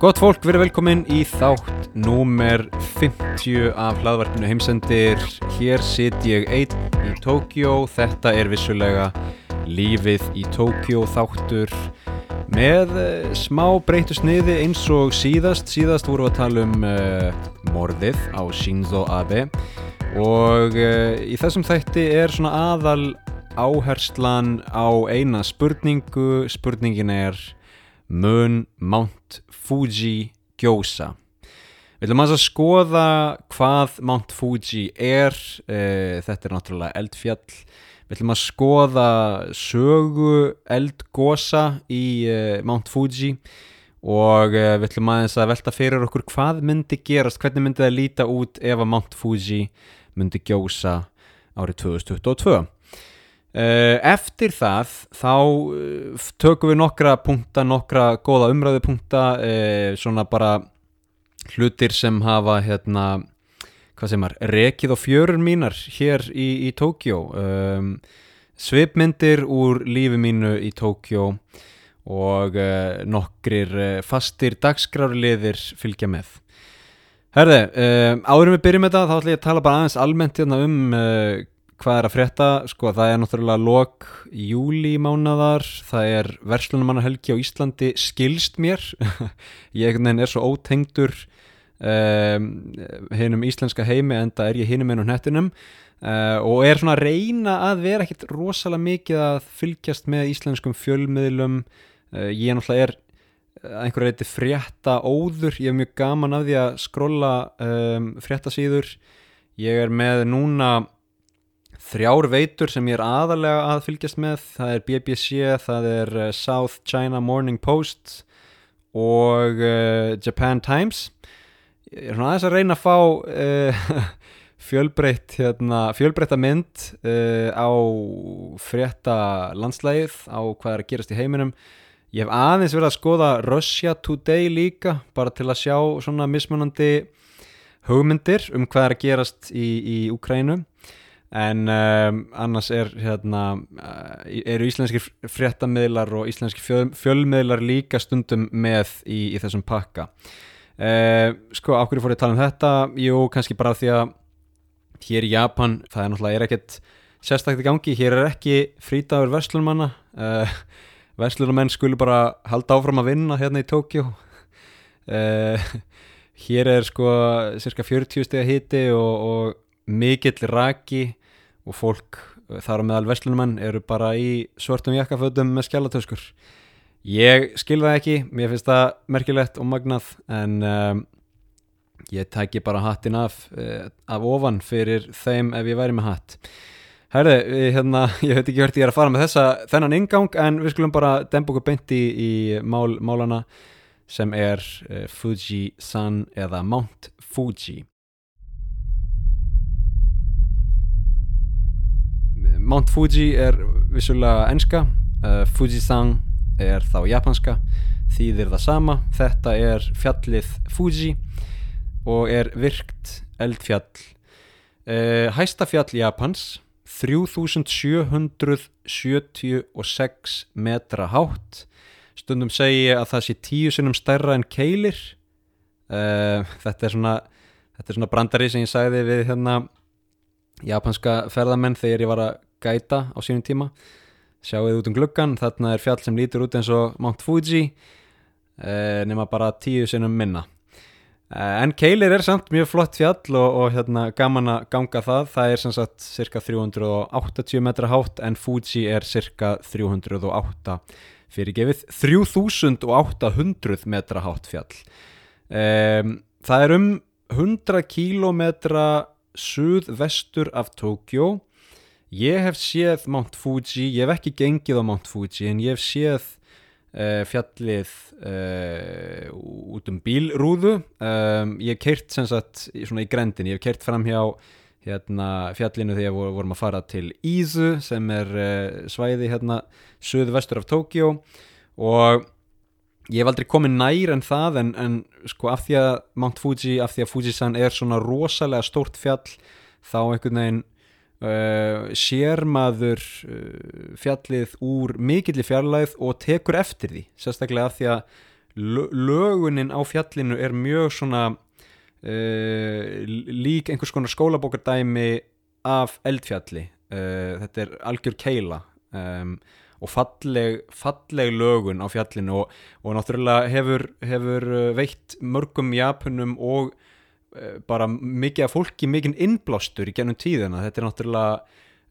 Gott fólk, verið velkomin í þátt númer 50 af hlaðvarpinu heimsendir. Hér sitt ég einn í Tókjó. Þetta er vissulega lífið í Tókjó þáttur með uh, smá breytu sniði eins og síðast. Síðast vorum við að tala um uh, morðið á Shinzo Abe og uh, í þessum þætti er svona aðal áherslan á eina spurningu. Spurningin er mun Mount Fuji gjósa. Við ætlum að skoða hvað Mount Fuji er. E, þetta er náttúrulega eldfjall. Við ætlum að skoða sögu eldgósa í e, Mount Fuji og e, við ætlum aðeins að velta fyrir okkur hvað myndi gerast, hvernig myndi það líta út ef að Mount Fuji myndi gjósa árið 2022 Uh, eftir það þá uh, tökum við nokkra punkta, nokkra góða umræðu punkta uh, svona bara hlutir sem hafa hérna, hvað sem er, rekið á fjörun mínar hér í, í Tókjó um, svipmyndir úr lífi mínu í Tókjó og nokkrir fastir dagskrárliðir fylgja með. Herði, áðurum við byrjum með þetta þá ætlum ég að tala bara aðeins almennt hérna um hvað er að frétta, sko það er náttúrulega lok júli mánadar, það er verslunumannahelgi á Íslandi skilst mér, ég er svo ótengdur um, hinnum íslenska heimi en það er ég hinnum einu hnettinum uh, og er svona að reyna að vera ekkit rosalega mikið að fylgjast með íslenskum fjölmiðlum, uh, ég er náttúrulega er einhverja reyti frétta óður, ég er mjög gaman af því að skrolla um, fréttasíður, ég er með núna þrjár veitur sem ég er aðalega að fylgjast með. Það er BBC, það er uh, South China Morning Post og uh, Japan Times. Ég er svona aðeins að reyna að fá uh, fjölbreytt hérna, fjölbreytta mynd á frétta landslægið á hvað er að gerast í heiminum. Ég hef aðeins verið að skoða Russia Today líka bara til að sjá svona mismunandi hugmyndir um hvað er að gerast í, í Ukrænu en um, annars er hérna, eru íslenski fréttamiðlar og íslenski fjöl, fjölmiðlar líka stundum með í, í þessum pakka. Uh, sko, á hverju fór ég að tala um þetta? Jú, kannski bara því að hér í Japan, það er náttúrulega er ekkert sérstaklega gangi, hér er ekki frítagur verslunumanna uh, verslunumenn skulu bara halda áfram að vinna hérna í Tókjó uh, hér er sko cirka 40 steg að hiti og, og mikill raki og fólk þar á meðal verslunumenn eru bara í svörtum jakkafötum með skjálatöskur ég skilða ekki, mér finnst það merkilegt og magnað en um, ég tæki bara hattin af uh, af ofan fyrir þeim ef ég væri með hatt. Herði, hérna, ég veit ekki hvert ég er að fara með þessa þennan ingang en við skulum bara dempa okkur beinti í, í mál, málana sem er uh, Fuji-san eða Mount Fuji Mount Fuji er vissulega enska uh, Fuji-san er þá japanska þýðir það sama. Þetta er fjallið Fuji og er virkt eldfjall. Uh, hæsta fjall Japans 3776 metra hátt. Stundum segi að það sé tíu sinnum stærra en keilir. Uh, þetta er svona þetta er svona brandari sem ég sagði við hérna japanska ferðamenn þegar ég var að gæta á sínum tíma. Sjáuð út um gluggan, þarna er fjall sem lítur út eins og Mount Fuji eh, nema bara tíu sinum minna. Eh, en Keilir er samt mjög flott fjall og, og hérna, gaman að ganga það. Það er sem sagt cirka 380 metra hátt en Fuji er cirka 308 fyrirgefið 3800 metra hátt fjall. Eh, það er um 100 kílometra suð-vestur af Tókjó Ég hef séð Mount Fuji, ég hef ekki gengið á Mount Fuji en ég hef séð uh, fjallið uh, út um bílrúðu, um, ég hef keirt sem sagt svona í grendin, ég hef keirt fram hjá hérna, fjallinu þegar við vorum að fara til Ízu sem er uh, svæði hérna söðu vestur af Tókjó og ég hef aldrei komið nær en það en, en sko af því að Mount Fuji, af því að Fujisan er svona rosalega stórt fjall þá einhvern veginn Uh, sér maður uh, fjallið úr mikillir fjarlæð og tekur eftir því sérstaklega af því að lögunin á fjallinu er mjög svona uh, lík einhvers konar skólabókardæmi af eldfjalli. Þetta er algjör keila um, og falleg, falleg lögun á fjallinu og, og náttúrulega hefur, hefur veitt mörgum japunum og bara mikið af fólki mikið innblástur í gennum tíðina. Þetta er náttúrulega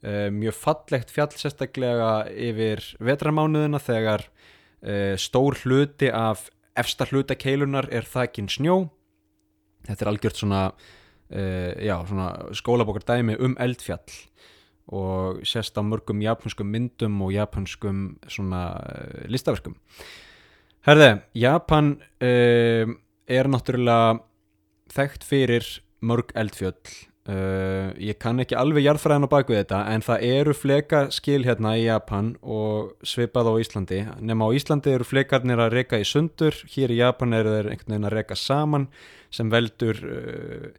uh, mjög fallegt fjall sérstaklega yfir vetramánuðina þegar uh, stór hluti af efsta hluta keilunar er þakin snjó. Þetta er algjört svona, uh, já, svona skólabokar dæmi um eldfjall og sérst á mörgum japanskum myndum og japanskum svona listaverkum. Herði, Japan er náttúrulega þekkt fyrir mörg eldfjöll. Uh, ég kann ekki alveg jarðfræðan á baku þetta en það eru fleka skil hérna í Japan og svipað á Íslandi. Nema á Íslandi eru flekarnir að reyka í sundur hér í Japan eru þeir einhvern veginn að reyka saman sem veldur uh,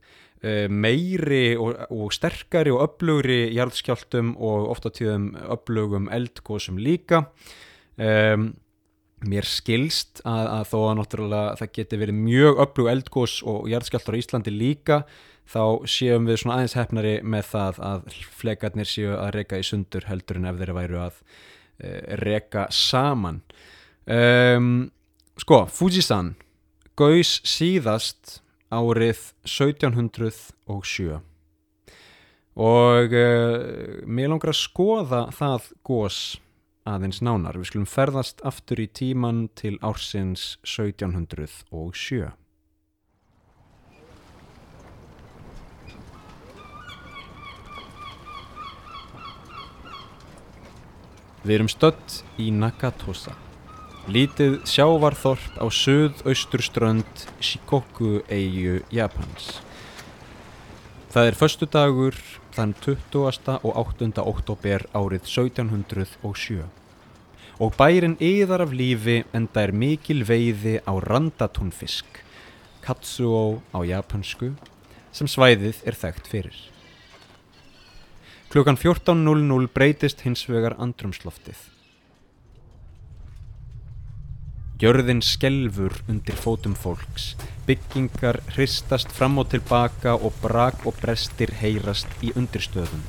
meiri og, og sterkari og öflugri jarðskjáltum og ofta tíðum öflugum eldgóðsum líka. Um mér skilst að, að þó að náttúrulega það geti verið mjög öflug eldgós og jarðskjáltar á Íslandi líka þá séum við svona aðeins hefnari með það að flekarnir séu að reyka í sundur heldur en ef þeir væru að uh, reyka saman. Um, sko, Fujisan gauðs síðast árið 1707 og uh, mér langar að skoða það gós aðeins nánar. Við skulum ferðast aftur í tíman til ársins 1707. Við erum stött í Nakatosa, lítið sjávarþorp á söð-austurströnd Shikoku-eigu Japans. Það er förstu dagur þann 20. og 8. oktober árið 1707 og bærin yðar af lífi enda er mikil veiði á randatúnfisk, katsuo á japansku, sem svæðið er þekkt fyrir. Klukkan 14.00 breytist hins vegar andrumsloftið. Gjörðin skelfur undir fótum fólks, byggingar hristast fram og tilbaka og brak og brestir heyrast í undirstöðum.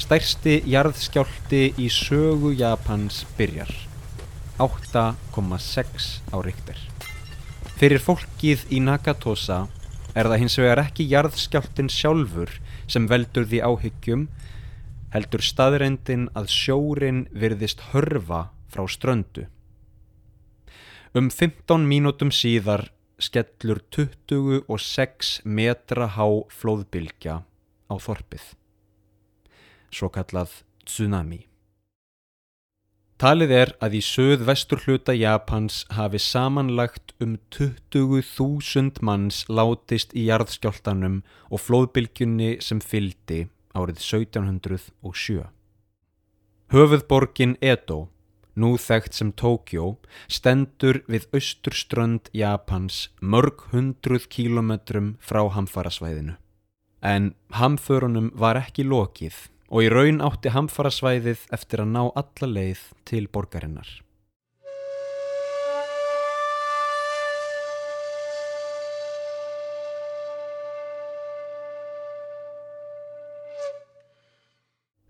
Stærsti jarðskjálti í sögu Japans byrjar. 8,6 á ríktir. Fyrir fólkið í Nakatosa er það hins vegar ekki jarðskjáltin sjálfur sem veldur því áhyggjum, heldur staðrendin að sjórin virðist hörfa frá ströndu. Um 15 mínútum síðar skellur 26 metra há flóðbylgja á þorpið svo kallað tsunami. Talið er að í söð-vestur hluta Japans hafi samanlagt um 20.000 manns látist í jarðskjáltanum og flóðbylgjunni sem fyldi árið 1707. Höfuðborgin Edo, nú þekkt sem Tókjó, stendur við austurströnd Japans mörg hundruð kílometrum frá hamfarasvæðinu. En hamförunum var ekki lokið og í raun átti hamfarasvæðið eftir að ná alla leið til borgarinnar.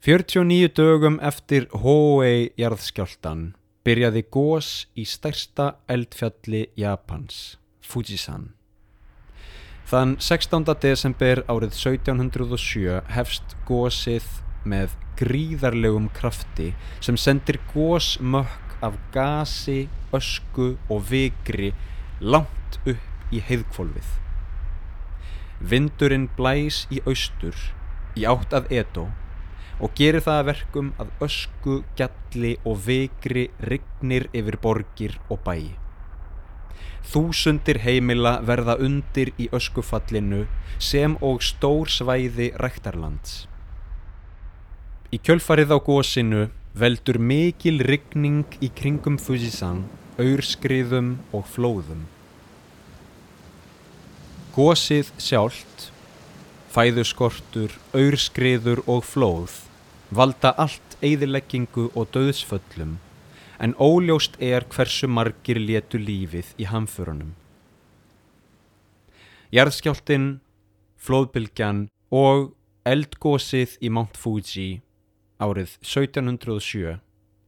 Fjörtjó nýju dögum eftir Hoei jarðskjáltan byrjaði gós í stærsta eldfjalli Japans, Fujisan. Þann 16. desember árið 1707 hefst gósið með gríðarlegum krafti sem sendir gósmökk af gasi, ösku og vigri langt upp í heiðkvolvið. Vindurinn blæs í austur, í átt að Edo og gerir það að verkum að ösku, gjalli og vigri rignir yfir borgir og bæi. Þúsundir heimila verða undir í öskufallinu sem og stór svæði ræktarlands. Í kjölfarið á gósinu veldur mikil rigning í kringum Fujisan, aurskriðum og flóðum. Gósið sjálft, fæðuskortur, aurskriður og flóð valda allt eigðileggingu og döðsföllum en óljóst er hversu margir letu lífið í hamförunum. Jarðskjáltin, flóðbylgjan og eldgósið í Mount Fuji árið 1707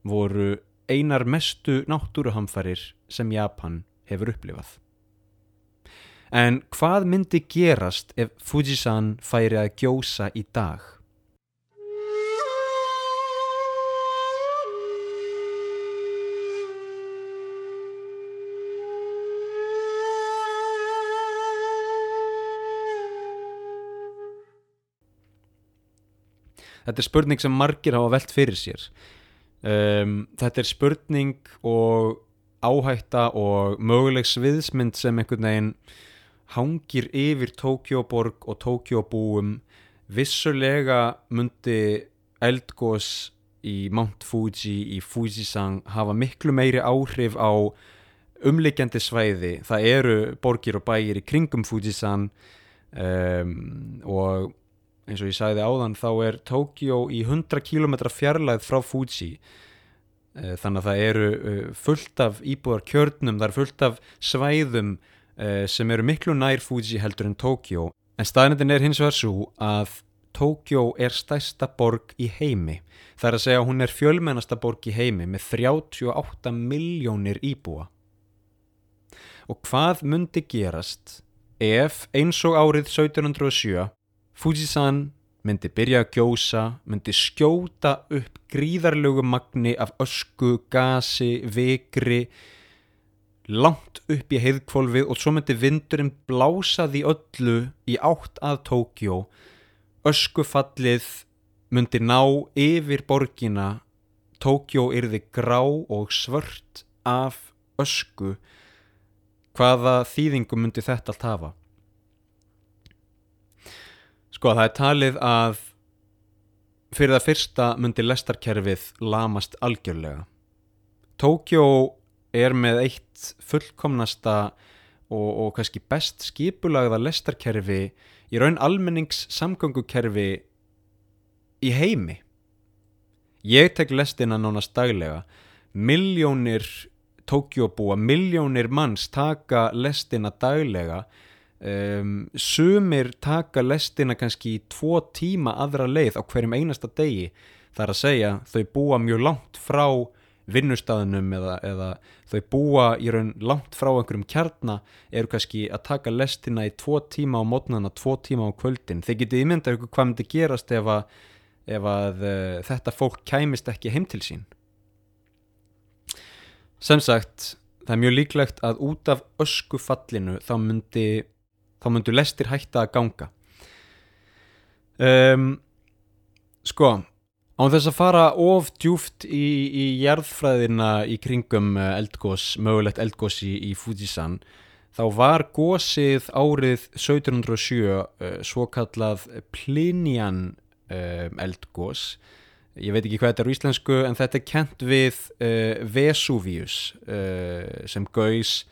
voru einar mestu náttúruhamfarir sem Japan hefur upplifað. En hvað myndi gerast ef Fujisan færi að gjósa í dag? Þetta er spurning sem margir hafa velt fyrir sér. Um, þetta er spurning og áhætta og möguleg sviðsmynd sem einhvern veginn hangir yfir Tókjóborg og Tókjóbúum. Vissulega myndi eldgós í Mount Fuji, í Fujisang hafa miklu meiri áhrif á umlikjandi svæði. Það eru borgir og bægir í kringum Fujisang um, og eins og ég sagði áðan þá er Tókjó í 100 km fjarlæð frá Fuji eh, þannig að það eru eh, fullt af íbúðar kjörnum, það eru fullt af svæðum eh, sem eru miklu nær Fuji heldur en Tókjó en staðnendin er hins vegar svo að Tókjó er stærsta borg í heimi. Það er að segja að hún er fjölmennasta borg í heimi með 38 miljónir íbúa. Og hvað myndi gerast ef eins og árið 1707 Fujisan myndi byrja að gjósa, myndi skjóta upp gríðarlegu magni af ösku, gasi, vekri, langt upp í heiðkvolfið og svo myndi vindurinn blása því öllu í átt að Tókjó. Öskufallið myndi ná yfir borgina, Tókjó yrði grá og svört af ösku. Hvaða þýðingu myndi þetta allt hafa? Sko það er talið að fyrir það fyrsta myndi lestarkerfið lamast algjörlega. Tókjó er með eitt fullkomnasta og, og kannski best skipulagða lestarkerfi í raun almennings samgöngukerfi í heimi. Ég tek lestina nánast daglega. Miljónir Tókjóbúa, miljónir manns taka lestina daglega Um, sumir taka lestina kannski í tvo tíma aðra leið á hverjum einasta degi. Þar að segja þau búa mjög langt frá vinnustafnum eða, eða þau búa í raun langt frá einhverjum kjarna eru kannski að taka lestina í tvo tíma á mótnana, tvo tíma á kvöldin. Þeir getið ímyndað ykkur hvað myndi gerast ef að, ef að uh, þetta fólk kæmist ekki heim til sín. Sem sagt það er mjög líklegt að út af öskufallinu þá myndi þá myndu lestir hætta að ganga. Um, sko án þess að fara of djúft í, í jarðfræðina í kringum eh, eldgós, mögulegt eldgós í, í Fujisan þá var gósið árið 1707 uh, svo kallað Plinian uh, eldgós ég veit ekki hvað þetta er í íslensku en þetta er kent við uh, Vesuvius sem gauðs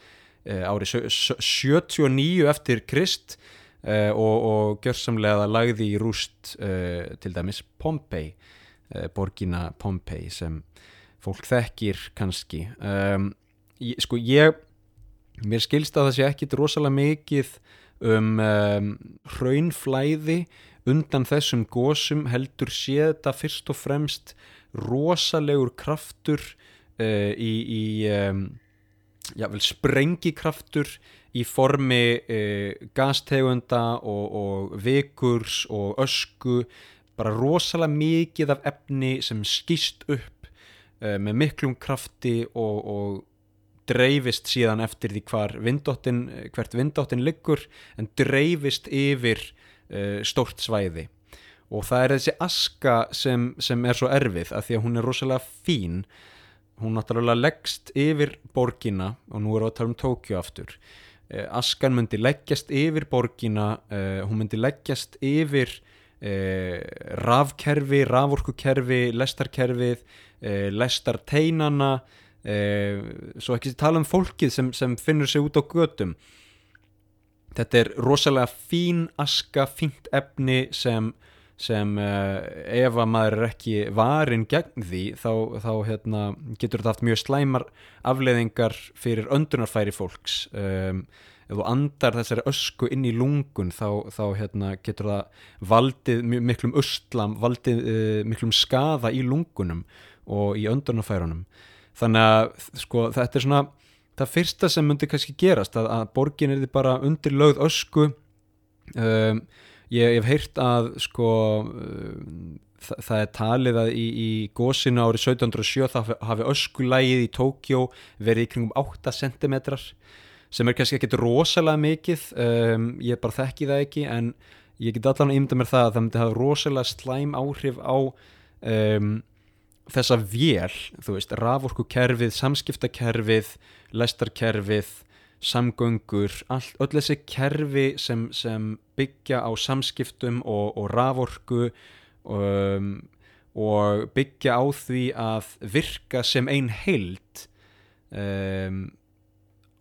árið 79 eftir Krist uh, og, og gjörsamlega lagði í rúst uh, til dæmis Pompei borgina Pompei sem fólk þekkir kannski. Um, ég, sko ég mér skilst að það sé ekkit rosalega mikið um, um hraunflæði undan þessum gósum heldur sé þetta fyrst og fremst rosalegur kraftur uh, í, í um, jável sprengikraftur í formi e, gastegunda og, og vikurs og ösku bara rosalega mikið af efni sem skýst upp e, með miklum krafti og, og dreifist síðan eftir því vindóttin, hvert vindóttin liggur en dreifist yfir e, stórt svæði. Og það er þessi aska sem, sem er svo erfið að því að hún er rosalega fín hún náttúrulega leggst yfir borgina og nú erum við að tala um Tókju aftur. Eh, askan myndi leggjast yfir borgina eh, hún myndi leggjast yfir eh, rafkerfi, raforkukerfi lestarkerfið lestarteinana svo ekki tala um fólkið sem, sem finnur sig út á gödum þetta er rosalega fín aska, fínt efni sem sem uh, ef að maður er ekki varin gegn því þá, þá hérna, getur þetta haft mjög slæmar afleiðingar fyrir öndunarfæri fólks. Um, ef þú andar þessari ösku inn í lungun þá, þá hérna, getur það valdið miklum östlam valdið uh, miklum skaða í lungunum og í öndunarfærunum. Þannig að sko, þetta er svona það fyrsta sem myndi kannski gerast að, að borgin er bara undir lögð ösku um ég hef heyrt að sko um, það, það er talið að í, í gósinu árið 1707 það hafi öskulægið í Tókjó verið í kringum 8 cm sem er kannski ekkit rosalega mikið. Um, ég bara þekki það ekki en ég get allan að ymda mér það að það myndi hafa rosalega slæm áhrif á um, þessa vél, þú veist, raforkukerfið, samskiptakerfið, lestarkerfið samgöngur, all, öll þessi kerfi sem, sem byggja á samskiptum og, og raforku um, og byggja á því að virka sem einn heild um,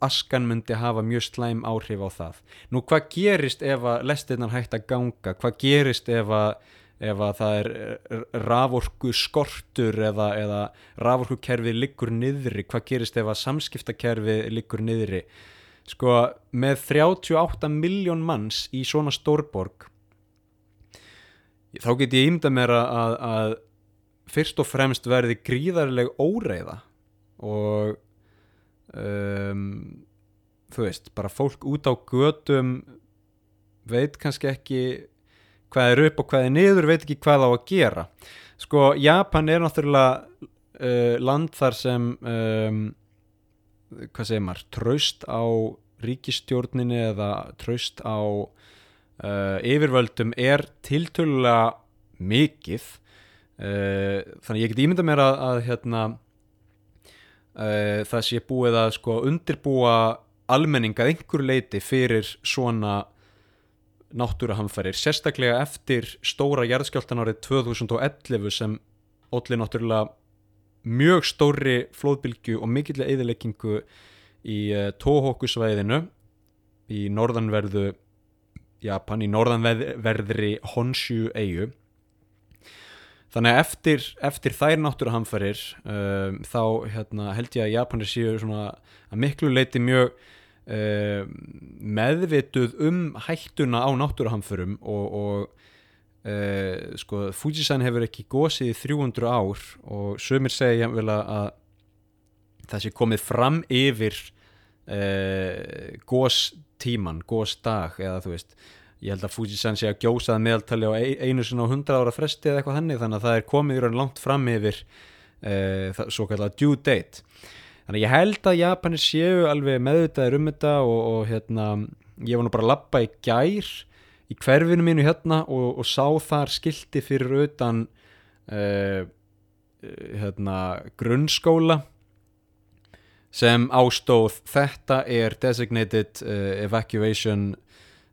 askan myndi hafa mjög slæm áhrif á það. Nú hvað gerist ef að lestirnar hægt að ganga? Hvað gerist ef að, ef að það er raforku skortur eða, eða raforku kerfi liggur niðri? Hvað gerist ef að samskiptakerfi liggur niðri? sko með 38 miljón manns í svona stórborg þá get ég ímda mér að, að fyrst og fremst verði gríðarleg óreiða og um, þú veist, bara fólk út á gödum veit kannski ekki hvað er upp og hvað er niður, veit ekki hvað á að gera. Sko, Japan er náttúrulega uh, land þar sem um, hvað segir maður, traust á ríkistjórninni eða traust á uh, yfirvöldum er tiltölulega mikið. Uh, þannig ég get ímynda mér að, að hérna, uh, það sé búið að sko, undirbúa almenningað einhver leiti fyrir svona náttúrahamfærir, sérstaklega eftir stóra jæðskjáltan árið 2011 sem allir náttúrulega mjög stóri flóðbylgu og mikillega eðileggingu í uh, Tohoku-svæðinu í norðanverðu Japan, í norðanverðri Honshu eigu þannig að eftir, eftir þær náttúruhamfærir um, þá hérna, held ég að Japanir séu að miklu leiti mjög um, meðvituð um hættuna á náttúruhamfærum og, og uh, sko, Fujisan hefur ekki gósið í 300 ár og sömur segja vel að það sé komið fram yfir uh, góstíman, gósdag eða þú veist ég held að Fujisan sé að gjósað meðaltali á einu sinna á hundra ára fresti eða eitthvað henni þannig að það er komið í raun langt fram yfir uh, það, svo kallar due date þannig að ég held að Japanir séu alveg meðvitaðir um þetta og, og hérna ég var nú bara að lappa í gær í hverfinu mínu hérna og, og sá þar skildi fyrir utan uh, hérna grunnskóla sem ástóð þetta er designated uh, evacuation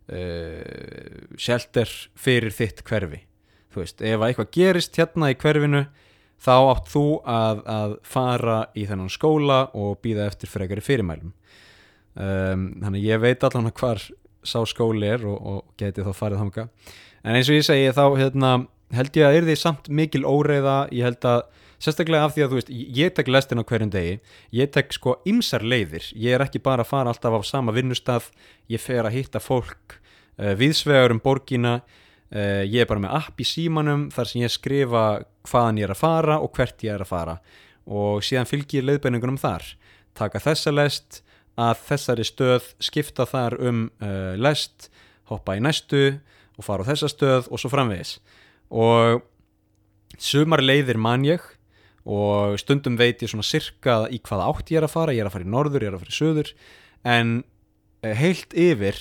uh, shelter fyrir þitt hverfi. Þú veist, ef eitthvað gerist hérna í hverfinu þá átt þú að, að fara í þennan skóla og býða eftir frekari fyrirmælum. Um, þannig ég veit allan hvar sá skóli er og, og geti þá farið þanga en eins og ég segi þá hérna, held ég að er því samt mikil óreiða. Ég held að sérstaklega af því að þú veist, ég tek lestin á hverjum degi, ég tek sko ymsar leiðir, ég er ekki bara að fara alltaf á sama vinnustaf, ég fer að hitta fólk uh, viðsvegar um borgina, uh, ég er bara með app í símanum þar sem ég skrifa hvaðan ég er að fara og hvert ég er að fara. Og síðan fylgir leiðbeiningunum þar, taka þessa lest að þessari stöð skipta þar um uh, lest, hoppa í næstu og fara á þessa stöð og svo framvegis. Og sumar leiðir man ég og stundum veit ég svona sirka í hvaða átt ég er að fara, ég er að fara í norður, ég er að fara í söður en eh, heilt yfir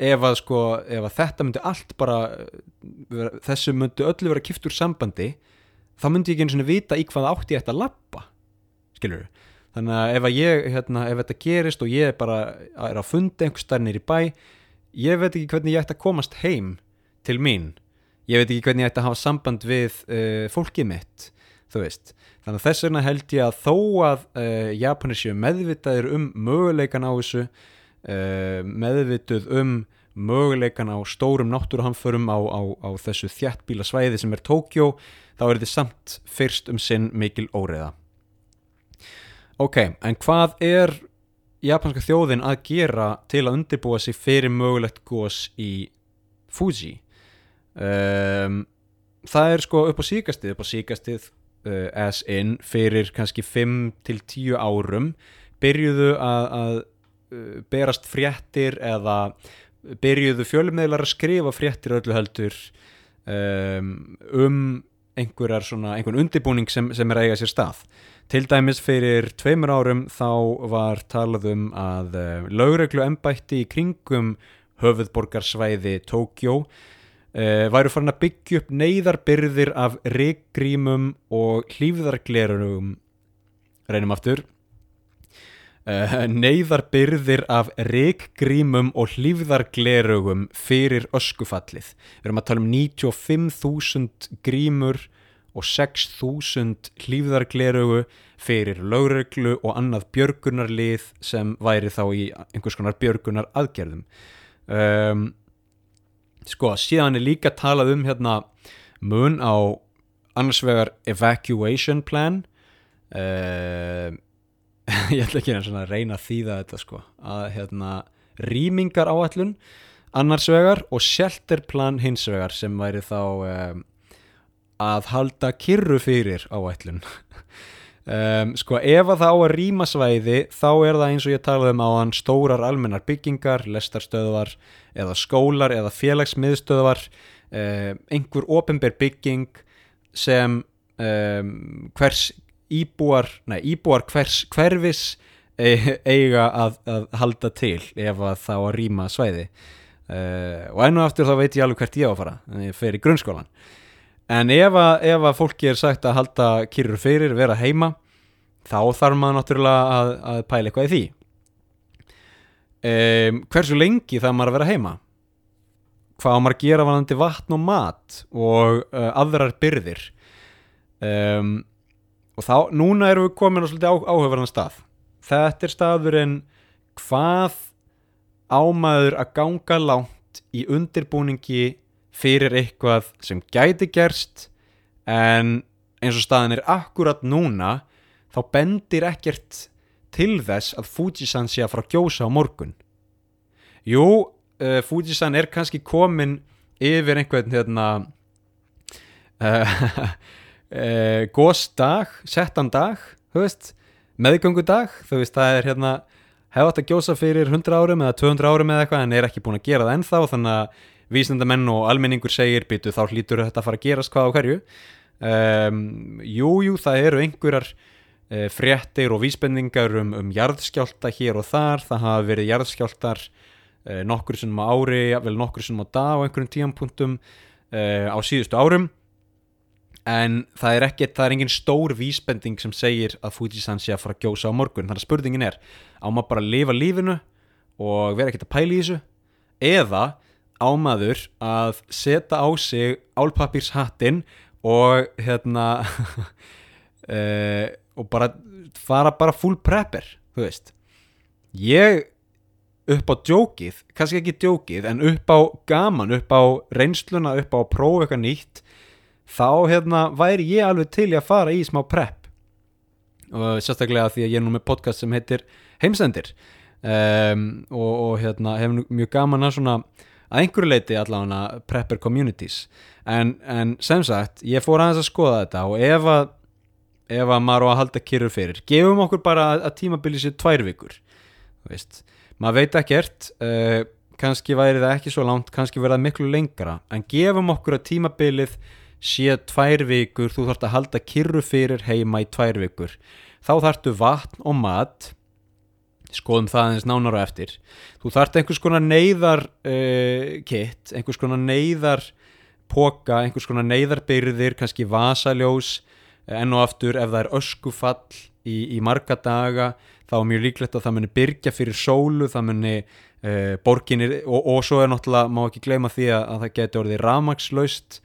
ef að sko, ef að þetta myndi allt bara, vera, þessu myndi öllu vera kipt úr sambandi þá myndi ég ekki einu svona vita í hvaða átt ég ætti að lappa, skilur þannig að ef að ég, hérna, ef þetta gerist og ég bara er að fundi einhver starnir í bæ, ég veit ekki hvernig ég ætti að komast heim til mín. Ég veit ekki hvernig ég ætti að hafa samband við uh, fólkið mitt þú veist, þannig að þess vegna held ég að þó að uh, Japanir séu meðvitaðir um möguleikan á þessu uh, meðvituð um möguleikan á stórum náttúruhamförum á, á, á þessu þjættbíla svæði sem er Tókjó þá er þetta samt fyrst um sinn mikil óreiða. Ok, en hvað er japanska þjóðin að gera til að undirbúa sig fyrir mögulegt gós í Fuji? Um, það er sko upp á síkastið upp á síkastið uh, as in fyrir kannski 5 til 10 árum byrjuðu að, að berast fréttir eða byrjuðu fjölmiðlar að skrifa fréttir öllu heldur um, um einhverjar svona, einhvern undirbúning sem, sem er að eiga sér stað. Til dæmis fyrir tveimur árum þá var talað um að uh, lögreglu embætti í kringum höfuðborgarsvæði Tókjó uh, væru farin að byggja upp neyðarbyrðir af riggrímum og hlýfðarglerunum reynum aftur. uh, neyðarbyrðir af riggrímum og hlýfðarglerugum fyrir öskufallið. Við erum að tala um 95.000 grímur og 6.000 hlýfðarglerugu fyrir lögreglu og annað björgunarlið sem væri þá í einhvers konar björgunar aðgerðum um, sko, síðan er líka talað um hérna mun á annars vegar evacuation plan. Uh, ég ætla ekki að reyna að þýða þetta sko. Að hérna rýmingar áallun annars vegar og shelter plan hins vegar sem væri þá um, að halda kyrru fyrir áætlun. Um, sko ef að það á að rýma svæði þá er það eins og ég talaði um á hann stórar almennar byggingar, lestarstöðvar eða skólar eða félagsmiðstöðvar um, einhver ofinber bygging sem hvers íbúar, nei íbúar hvers hverfis eiga að, að halda til ef að það á að rýma svæði. Uh, og ennu aftur þá veit ég alveg hvert ég á að fara ég fer í grunnskólan en ef að, ef að fólki er sagt að halda kýrur fyrir, vera heima þá þarf maður náttúrulega að, að pæla eitthvað í því. Um, hversu lengi þarf maður að vera heima? Hvað á maður að gera vanandi vatn og mat og uh, aðrar byrðir? Um, og þá, núna erum við komin á svolítið áhugaverðan stað. Þetta er staðurinn hvað ámaður að ganga langt í undirbúningi fyrir eitthvað sem gæti gerst en eins og staðin er akkurat núna þá bendir ekkert til þess að Fujisan sé að fara að gjósa á morgun. Jú, uh, Fujisan er kannski komin yfir einhvern hérna uh, uh, góðsdag, settan dag meðgöngudag það er hérna hefði átt að gjósa fyrir 100 árum eða 200 árum eða eitthvað en er ekki búin að gera það ennþá þannig að vísendamenn og almenningur segir byttu þá hlýtur þetta að fara að gerast hvað á hverju. Um, Jújú, jú, það eru einhverjar uh, fréttir og vísbendingar um, um jarðskjálta hér og þar, það hafa verið jarðskjáltar uh, nokkur sem á ári, vel nokkur sem á dag á einhverjum tíampunktum uh, á síðustu árum en það er ekki, það er engin stór vísbending sem segir að Fujisan sé að fara að gjósa á morgun, þannig að spurningin er á maður bara að lifa lífinu og vera ekkert að pæla í þessu? Eða ámaður að setja á sig álpapirshattin og hérna uh, og bara fara bara full prepper þú veist? Ég upp á djókið, kannski ekki djókið en upp á gaman, upp á reynsluna, upp á að prófa eitthvað nýtt þá hérna væri ég alveg til að fara í smá prep. Og sérstaklega því að ég er nú með podcast sem heitir Heimsendir. Um, og, og hérna hefur mjög gaman að svona að einhverju leiti allavega prepper communities. En, en sem sagt, ég fór aðeins að skoða þetta og ef að ef að maður á að halda kyrur fyrir gefum okkur bara að, að tímabili sér tvær vikur veist, maður veit ekkert uh, kannski væri það ekki svo langt, kannski verða miklu lengra en gefum okkur að tímabilið sé tvær vikur, þú þarfst að halda kyrru fyrir heima í tvær vikur. Þá þarftu vatn og mat. Skoðum það eins nánar á eftir. Þú þart einhvers konar neyðar uh, kit, einhvers konar neyðar póka, einhvers konar neyðarbyrðir kannski vasaljós. Enn og aftur ef það er öskufall í, í marga daga þá er mjög líklegt að það muni byrja fyrir sólu það muni uh, borginir og, og svo er náttúrulega, má ekki gleyma því að, að það getur orðið ramagslaust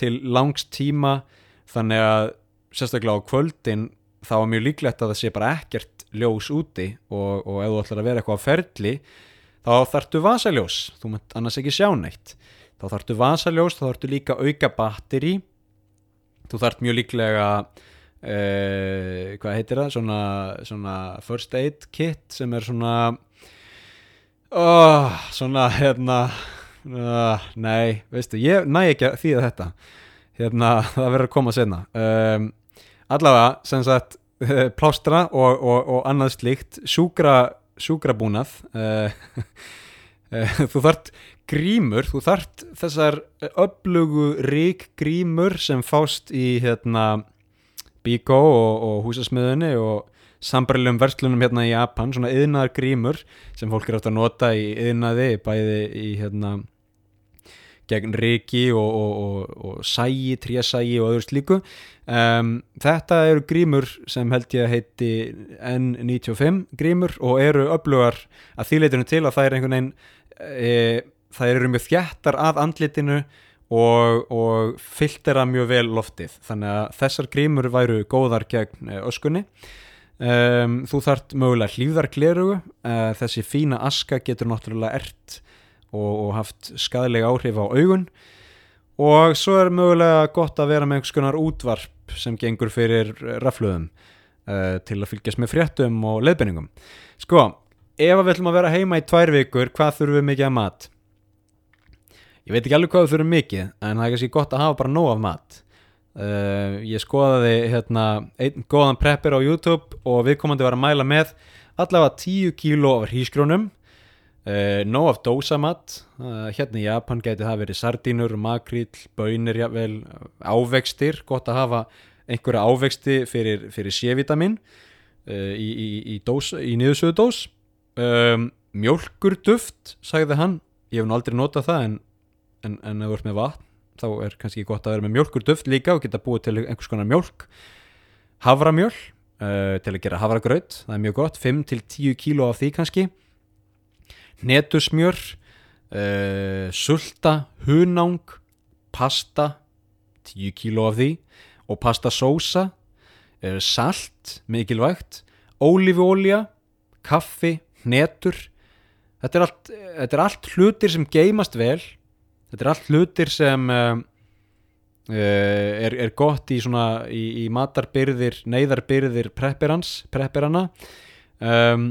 til langs tíma þannig að sérstaklega á kvöldin þá er mjög líklegt að það sé bara ekkert ljós úti og, og ef þú ætlar að vera eitthvað ferli þá þartu vasaljós. Þú munt annars ekki sjá neitt. Þá þartu vasaljós, þá þartu líka auka batteri þú þart mjög líklega uh, hvað heitir það? Svona, svona first aid kit sem er svona oh, svona hérna uh, nei, veistu, ég næ ekki að þýða þetta. Hérna, það verður að koma senna um, allavega, sem sagt plástra og, og, og annað slíkt sjúkra, sjúkrabúnað uh, þú þart grímur, þú þart þessar öflugu rík grímur sem fást í hérna Bíkó og, og húsasmiðunni og sambarlegum verslunum hérna í Japan svona yðnaðar grímur sem fólk er átt að nota í yðnaði bæði í hérna gegn riki og, og, og, og sægi, tríasægi og öðru slíku. Um, þetta eru grímur sem held ég að heiti N95 grímur og eru öflugar að þýleitinu til að það er einhvern veginn e, það eru mjög þjættar að andlitinu og, og filtera mjög vel loftið. Þannig að þessar grímur væru góðar gegn e, öskunni um, þú þart mögulega hlýðarglerugu uh, þessi fína aska getur náttúrulega ert og, og haft skadalega áhrif á augun. Og svo er mögulega gott að vera með einhvers konar útvarp sem gengur fyrir rafluðum uh, til að fylgjast með fréttum og leðbenningum sko, ef við ætlum að vera heima í tvær vikur, hvað þurfum við mikið að mat? Ég veit ekki alveg hvað við þurfum mikið en það er kannski gott að hafa bara nóg af mat uh, ég skoðaði hérna einn góðan preppir á YouTube og viðkomandi var að mæla með allavega 10 kíló af hrísgrónum Uh, nóg af dósamatt uh, hérna í Japan geti það verið sardínur, makríl, bönir jafnvel, ávextir, gott að hafa einhverja ávexti fyrir, fyrir sévitamin í, í, í, í niðursöðu dós. Um, mjölkurduft sagði hann, ég hef nú aldrei notað það en, en, en þú ert með vatn þá er kannski gott að vera með mjölkurduft líka og geta búið til einhvers konar mjölk havramjöl til að gera havragraut, það er mjög gott 5-10 kíló af því kannski. Netusmjör uh, sulta, hunang pasta 10 kíló af því. Og pastasósa uh, salt, mikilvægt. Ólífuolja kaffi, netur þetta er, allt, þetta er allt hlutir sem geimast vel þetta er allt hlutir sem uh, er, er gott í, svona, í, í matarbyrðir neyðarbyrðir prepperans prepperana um,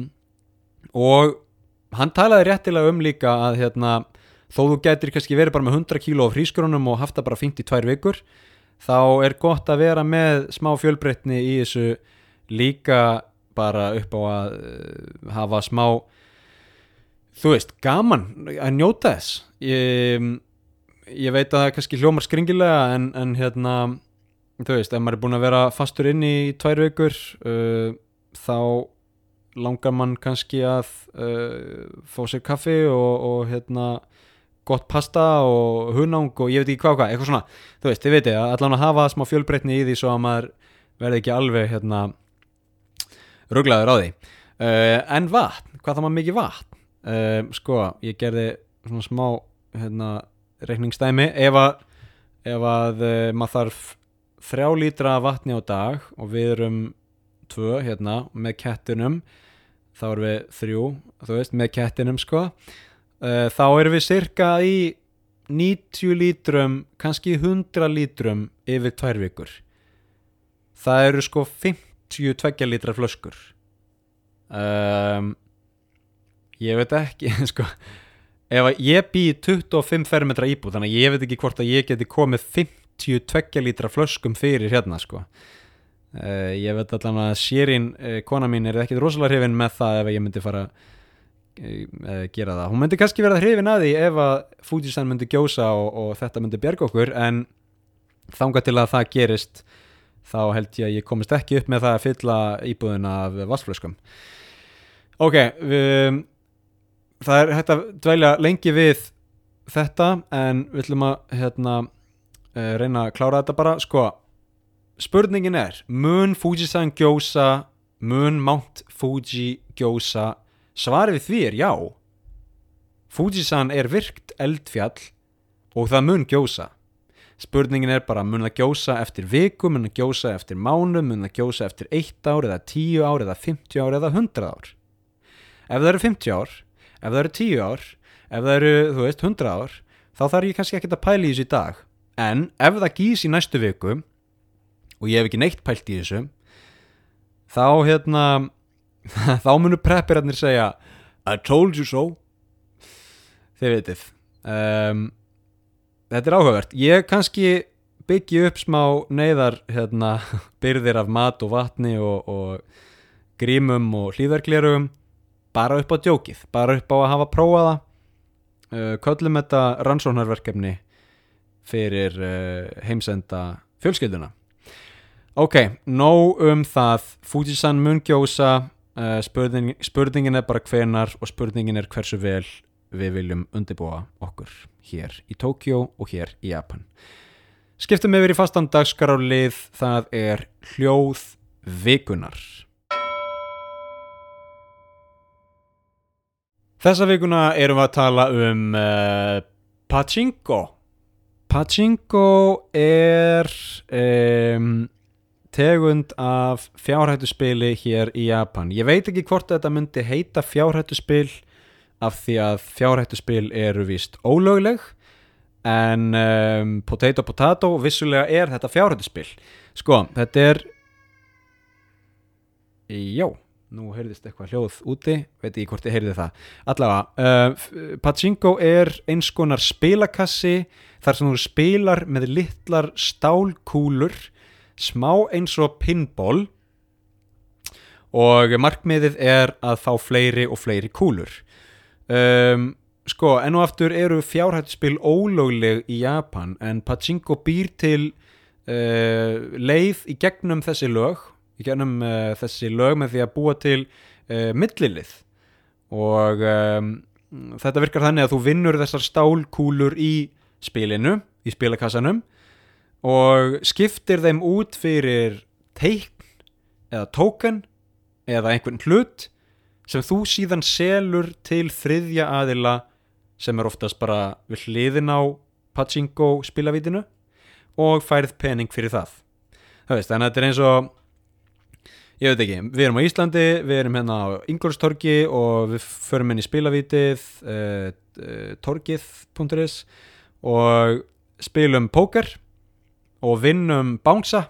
og hann talaði réttilega um líka að hérna, þó þú getur kannski verið bara með 100 kíló á frískrunum og haft það bara fengt í tvær vikur þá er gott að vera með smá fjölbreytni í þessu líka bara upp á að uh, hafa smá þú veist, gaman að njóta þess. Ég, ég veit að það er kannski hljómar skringilega en, en hérna þú veist, ef maður er búin að vera fastur inn í tvær vikur uh, þá langar mann kannski að uh, fá sér kaffi og, og hérna gott pasta og hunang og ég veit ekki hvað hvað, eitthvað svona, þú veist, þið veitir allan að hafa smá fjölbreytni í því svo að maður verði ekki alveg hérna rugglaður á því. Uh, en vatn, hvað þá maður mikið vatn? Uh, sko, ég gerði svona smá hérna reikningstæmi, ef að ef að uh, maður þarf þrjá lítra vatni á dag og við erum tvö hérna með kettunum þá erum við þrjú, þú veist, með kettinum sko uh, þá erum við cirka í 90 lítrum, kannski 100 lítrum yfir tvær vikur. Það eru sko 52 lítra flöskur. Um, ég veit ekki sko ef ég bý 25 fermetra íbúð þannig að ég veit ekki hvort að ég geti komið 52 lítra flöskum fyrir hérna sko Uh, ég veit allan að Sýrin, uh, eh, kona mín, er ekkit rosalega hrifin með það ef ég myndi fara uh, gera það. Hún myndi kannski verða hrifin að því ef að Fujisan myndi gjósa og, og þetta myndi bjerga okkur en þánga til að það gerist þá held ég að ég komist ekki upp með það að fylla íbúðuna af vassflöskum. Ok, við, það er hægt að dvelja lengi við þetta en við ætlum að hérna, reyna að klára þetta bara. Sko, spurningin er mun Fujisan gjósa mun Mount Fuji gjósa? Svarið því er já. Fujisan er virkt eldfjall og það mun gjósa. Spurningin er bara mun það gjósa eftir viku, mun það gjósa eftir mánu mun það gjósa eftir 1 ár eða 10 ár eða 50 ár eða 100 ár? Ef það eru 50 ár ef það eru 10 ár ef það eru, þú veist, 100 ár þá þarf ég kannski ekki að pæla í þessu í dag. En ef það gís í næstu viku og ég hef ekki neitt pælt í þessu þá hérna þá munur preppirarnir segja I told you so. Þið veitir um, þetta er áhugavert. Ég kannski byggja upp smá neyðar hérna, byrðir af mat og vatni og, og grímum og hlýðarglerugum bara upp á djókið, bara upp á að hafa prófaða uh, köllum þetta rannsóknarverkefni fyrir uh, heimsenda fjölskylduna. Ok, nóg um það. Fujisan mun gjósa. Uh, spurning, spurningin er bara hvenar og spurningin er hversu vel við viljum undirbúa okkur hér í Tókjó og hér í Japan. Skiptum yfir í fastan dagskarálið það er hljóð vikunar Þessa vikuna erum við að tala um uh, Pachinko. Pachinko er um, tegund af fjárhættuspili hér í Japan. Ég veit ekki hvort þetta myndi heita fjárhættuspil af því að fjárhættuspil eru vist ólögleg en um, potato potato vissulega er þetta fjárhættuspil. Sko, þetta er já nú heyrðist eitthvað hljóð úti veit ekki hvort ég heyrði það. Allavega, uh, Pachinko er eins konar spilakassi þar sem þú spilar með litlar stálkúlur smá eins og pinball og markmiðið er að fá fleiri og fleiri kúlur. Um, sko, enn og aftur eru fjárhættuspil ólögleg í Japan en Pachinko býr til uh, leið í gegnum þessi lög í gennum uh, þessi lög með því að búa til uh, millilið og um, þetta virkar þannig að þú vinnur þessar stálkúlur í spilinu, í spilakassanum og skiptir þeim út fyrir teikn eða tóken eða einhvern hlut sem þú síðan selur til þriðja aðila sem er oftast bara við hliðin á pachinko spilavítinu og færið pening fyrir það. Það veist, þannig að þetta er eins og ég veit ekki, við erum á Íslandi við erum hérna á Ingolstorgi og við förum inn í spilavítið uh, torgið.is og spilum póker og vinnum bánsa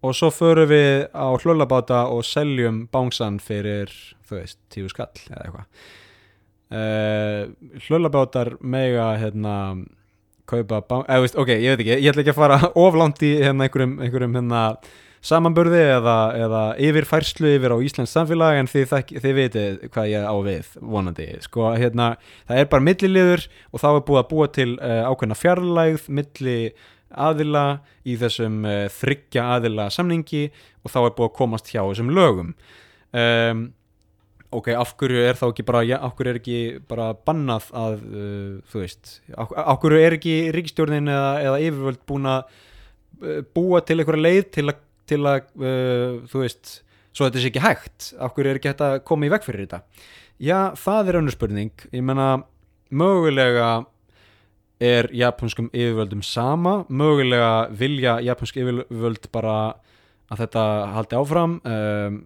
og svo förum við á hlölabáta og seljum bánsan fyrir þú veist, tíu skall eða eitthvað. Uh, hlölabátar mega hérna kaupa bán, eða veist, ok, ég veit ekki ég ætla ekki að fara oflant í hérna einhverjum, einhverjum hérna samanburði eða, eða yfirfærslu yfir á Íslands samfélag en þið, þið veitir hvað ég á við vonandi. Sko, hérna, það er bara milliliður og þá er búið að búa til uh, ákveðna fjarlægð milli aðila í þessum uh, þryggja aðila samningi og þá er búið að komast hjá þessum lögum. Um, ok, af hverju er þá ekki bara ja, af hverju er ekki bara bannað að uh, þú veist, af, af hverju er ekki ríkstjórnin eða, eða yfirvöld búin að búa til einhverja leið til að til að, uh, þú veist, svo þetta sé ekki hægt, af hverju er ekki hægt að koma í veg fyrir þetta? Já, það er önnur spurning, ég menna, mögulega er japanskum yfirvöldum sama, mögulega vilja japansk yfirvöld bara að þetta haldi áfram, um,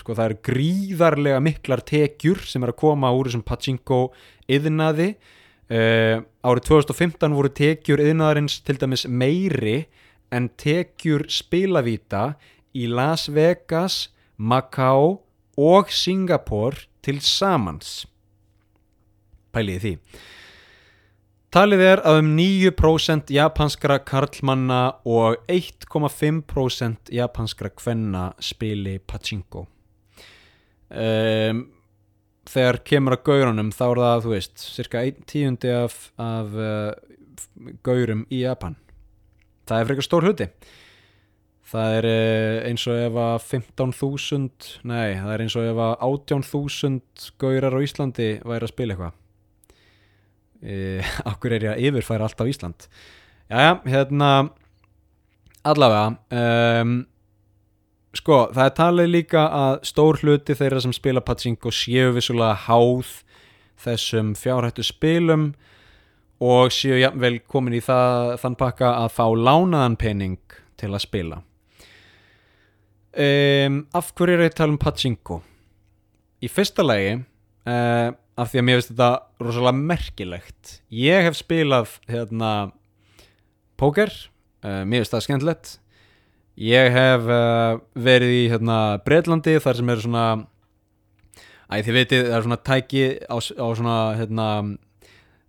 sko það eru gríðarlega miklar tekjur sem er að koma úr þessum pachinko yðnaði, uh, árið 2015 voru tekjur yðnaðarins til dæmis meiri en tekjur spilavíta í Las Vegas, Macau og Singapore til samans. Pæliði því. Talið er að um 9% japanskra karlmanna og 1,5% japanskra kvenna spili pachinko. Um, þegar kemur að gaurunum þá er það, þú veist, cirka 1 tíundi af, af uh, gaurum í Japan það er frekar stór hluti. Það er eh, eins og ef að 15.000 nei, það er eins og ef að 18.000 gaurar á Íslandi væri að spila eitthvað. E, Akkur er ég að yfirfæra allt á Ísland? Jæja, hérna allavega um, sko, það er talið líka að stór hluti þeirra sem spila Pachinko séu vissulega háð þessum fjárhættu spilum og séu jafnvel komin í það, þann pakka að fá lánaðan pening til að spila. Um, af hverju er ég að tala um Pachinko? Í fyrsta lagi uh, af því að mér finnst þetta rosalega merkilegt. Ég hef spilað hérna póker, uh, mér finnst það skemmtilegt. Ég hef uh, verið í hérna Breitlandi þar sem eru svona æ þið veitir það er svona tæki á, á svona hérna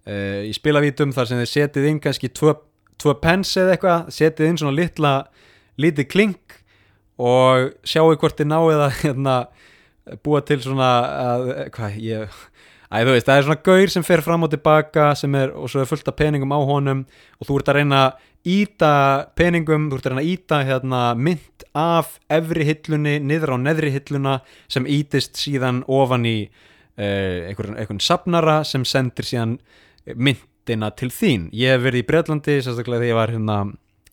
uh, í spilavítum þar sem þið setið inn kannski tvö, tvö pens eða eitthvað setið inn svona litla lítið klink og sjáu hvort þið náið að hérna búa til svona að, hvað ég þú veist, það er svona gaur sem fer fram og tilbaka er, og svo er fullt af peningum á honum og þú ert að reyna að íta peningum, þú ert að reyna að íta hérna, mynd af efri hillunni niður á neðri hilluna sem ítist síðan ofan í uh, einhvern, einhvern sapnara sem sendir síðan myndina til þín. Ég hef verið í Breitlandi, sérstaklega þegar ég var hérna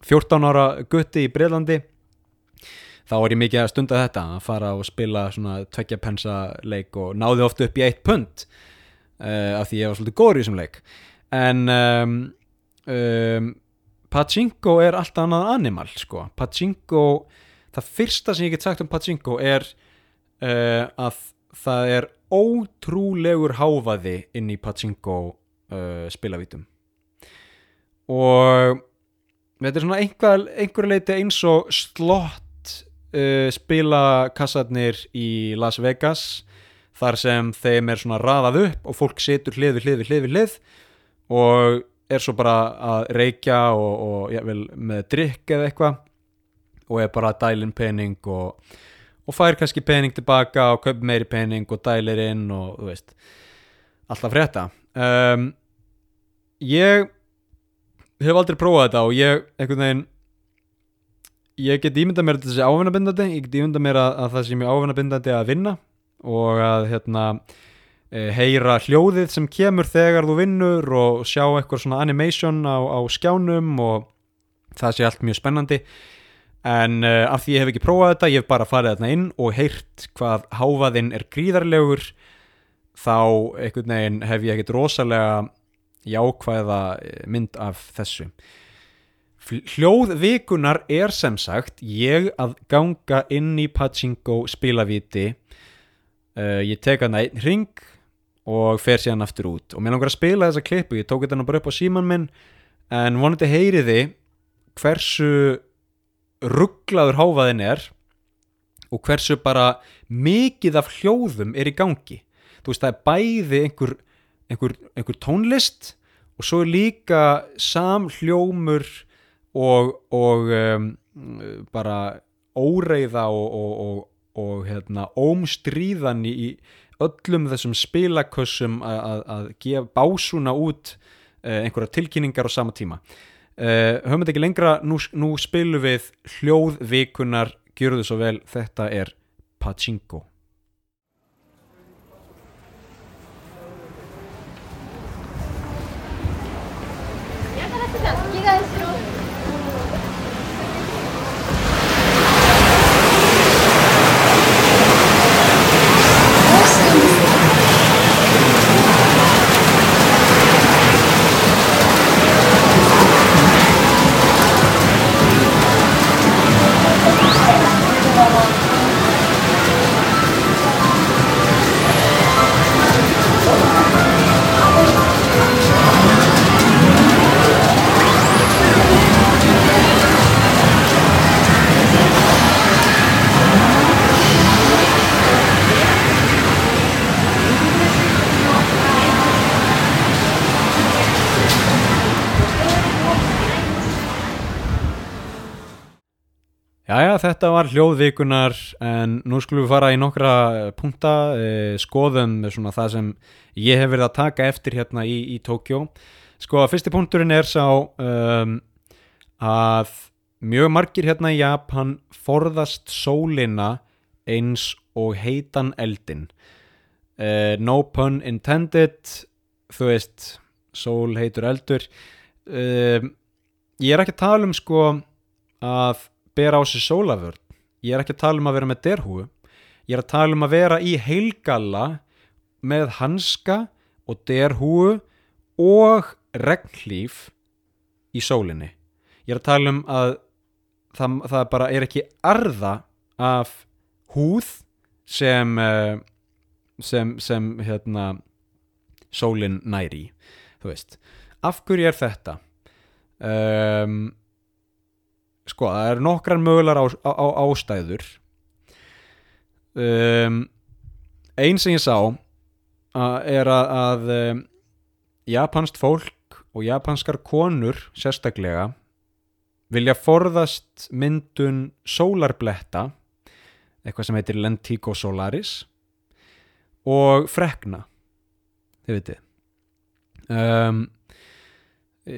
14 ára gutti í Breitlandi þá er ég mikið að stunda þetta að fara og spila svona tveggja pensa leik og náði ofta upp í eitt pund uh, af því ég var svolítið góður í þessum leik. En um, um, Pachinko er allt annað animal sko, Pachinko það fyrsta sem ég get sagt um Pachinko er uh, að það er ótrúlegur háfaði inn í Pachinko uh, spilavítum. Og þetta er svona einhver, einhver leiti eins og slott uh, spilakassarnir í Las Vegas þar sem þeim er svona raðað upp og fólk setur hlið við hlið við hlið við hlið og er svo bara að reykja og, og ja, vel, með drikk eða eitthvað og er bara að dælin pening og, og fær kannski pening tilbaka og kaup meiri pening og dælir inn og þú veist alltaf frétta. Um, ég hef aldrei prófað þetta og ég einhvern veginn ég get ímyndað mér þessi ávinnabindandi ég get ímyndað mér að, að það sé mjög ávinnabindandi að vinna og að hérna e, heyra hljóðið sem kemur þegar þú vinnur og sjá eitthvað svona animation á, á skjánum og það sé allt mjög spennandi. En uh, af því ég hef ekki prófað þetta ég hef bara farið þarna inn og heyrt hvað háfaðinn er gríðarlegur þá einhvern veginn hef ég ekkert rosalega jákvæða mynd af þessu. Hljóðvikunar er sem sagt ég að ganga inn í Pachinko spilavíti uh, ég tek hann einn ring og fer síðan aftur út. Og mér langar að spila þessa klippu, ég tók þetta bara upp á síman minn en vonandi heyriði hversu rugglaður háfaðin er og hversu bara mikið af hljóðum er í gangi. Þú veist það er bæði einhver, einhver, einhver tónlist og svo er líka samhljómur og, og um, bara óreiða og, og, og hérna, ómstríðan í öllum þessum spilakössum að, að gefa básuna út uh, einhverja tilkynningar á sama tíma. Uh, höfum þetta ekki lengra nú, nú spilum við hljóðvikunar gjörðu svo vel, þetta er Pachinko 着替えしろ。って þetta var hljóðvikunar en nú skulum við fara í nokkra eh, punta, eh, skoðum svona það sem ég hef verið að taka eftir hérna í, í Tókjó. Sko, fyrsti punkturinn er sá um, að mjög margir hérna í Japan forðast sólina eins og heitan eldin. Uh, no pun intended, þú veist, sól heitur eldur. Uh, ég er ekki að tala um sko að bera á sig sólaförn ég er ekki að tala um að vera með derhúu ég er að tala um að vera í heilgalla með hanska og derhúu og regnhlýf í sólinni. Ég er að tala um að það, það bara er ekki arða af húð sem eh, sem, sem hérna sólin næri þú veist, af hverju er þetta? Um, sko, það eru nokkrar mögulegar á, á, á, ástæður. Um, einn sem ég sá er að, að um, japanst fólk og japanskar konur sérstaklega vilja forðast myndun sólarbletta eitthvað sem heitir lentigo solaris og frekna þið veitir um,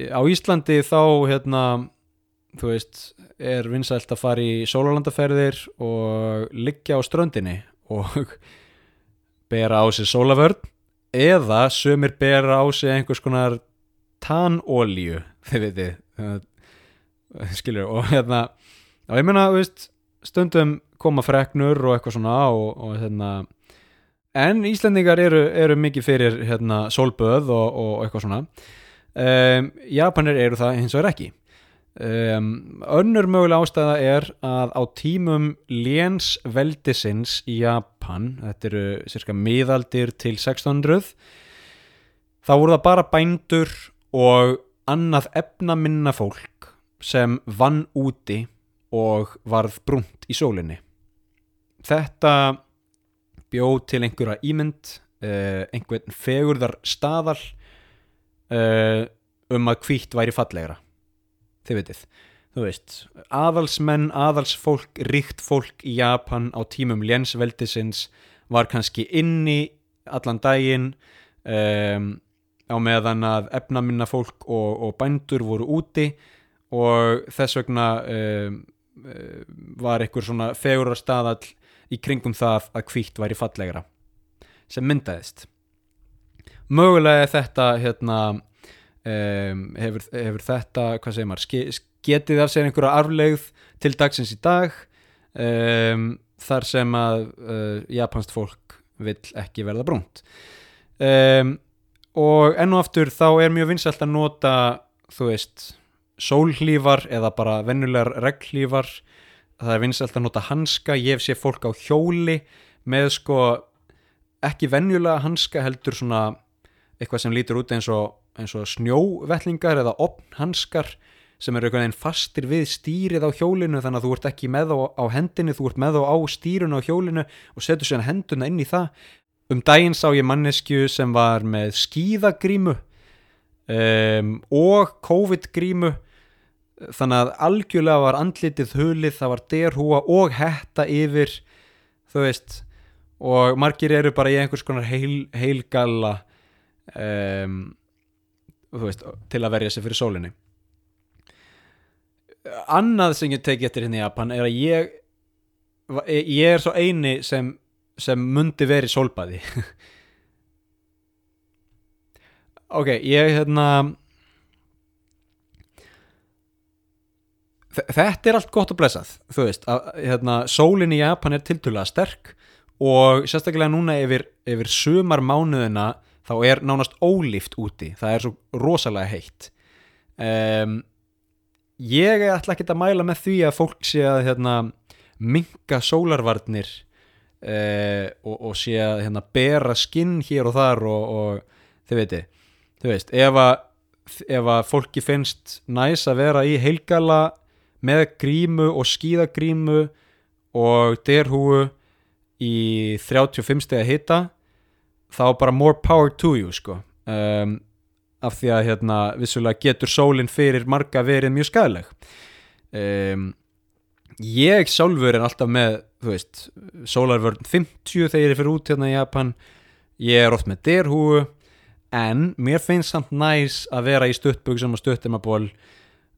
á Íslandi þá hérna þú veist, er vinsælt að fara í sólalandaferðir og liggja á ströndinni og bera á sig sólavörn eða sömur bera á sig einhvers konar tannolíu þið veitir skilur, og hérna og ég meina, veist, stundum koma freknur og eitthvað svona og, og hérna en Íslandingar eru, eru mikið fyrir hérna sólböð og, og eitthvað svona. Um, Japanir eru það hins vegar ekki um, önnur mögulega ástæða er að á tímum léns veldisins í Japan þetta eru cirka miðaldir til 1600 þá voru það bara bændur og annað efnaminna fólk sem vann úti og varð brunt í sólinni. Þetta bjóð til einhverja ímynd uh, einhvern fegurðar staðal uh, um að hvítt væri fallegra þið veitir þú veist, aðalsmenn, aðalsfólk ríkt fólk í Japan á tímum lénsveldisins var kannski inni allan daginn um, á meðan að efnaminna fólk og, og bændur voru úti og þess vegna um, var einhver svona fegurar staðall í kringum það að hvítt væri fallegra sem myndaðist. Mögulega þetta hérna um, hefur, hefur þetta hvað segir maður, getið af sér einhverja arflegð til dagsins í dag um, þar sem að uh, japansk fólk vill ekki verða brúnt. Um, og enn og aftur þá er mjög vinsalt að nota þú veist sólhlífar eða bara vennulegar reglhlífar það er vinsalt að nota hanska. Ég séð fólk á hjóli með sko ekki venjulega hanska heldur svona eitthvað sem lítur út eins og, eins og snjóvellingar eða opnhanskar sem eru einhvern veginn fastir við stýrið á hjólinu þannig að þú ert ekki með á, á hendinu þú ert með á, á stýrun á hjólinu og setur sér henduna inn í það. Um daginn sá ég mannesku sem var með skíðagrímu um, og COVID-grímu þannig að algjörlega var andlitið hulið, það var derhúa og hetta yfir þú veist og margir eru bara í einhvers konar heil, heilgalla um, veist til að verja sig fyrir sólinni. Annað sem ég teki eftir hérna í Japan er að ég ég er svo eini sem sem mundi verið sólbaði. Ok, ég hérna þetta er allt gott og blessað þú veist, að, hérna, sólin í Japan er tilturlega sterk og sérstaklega núna yfir, yfir sumar mánuðina þá er nánast ólíft úti. Það er svo rosalega heitt. Um, ég ætla ekki að mæla með því að fólk sé að hérna, minga sólarvarnir uh, og, og sé að hérna, bera skinn hér og þar og, og þið veitir. Þú veist, ef að, ef að fólki finnst næs að vera í heilgala með grímu og skíðagrímu og derhúu í 35 steg að hitta þá bara more power to you sko. Um, af því að hérna vissulega getur sólinn fyrir marga verið mjög skæðleg um, ég sjálfur er alltaf með þú veist, sólarvörn 50 þegar ég er fyrir út hérna í Japan. Ég er oft með derhúu en mér finnst samt næs að vera í stuttbugsum og stuttimaból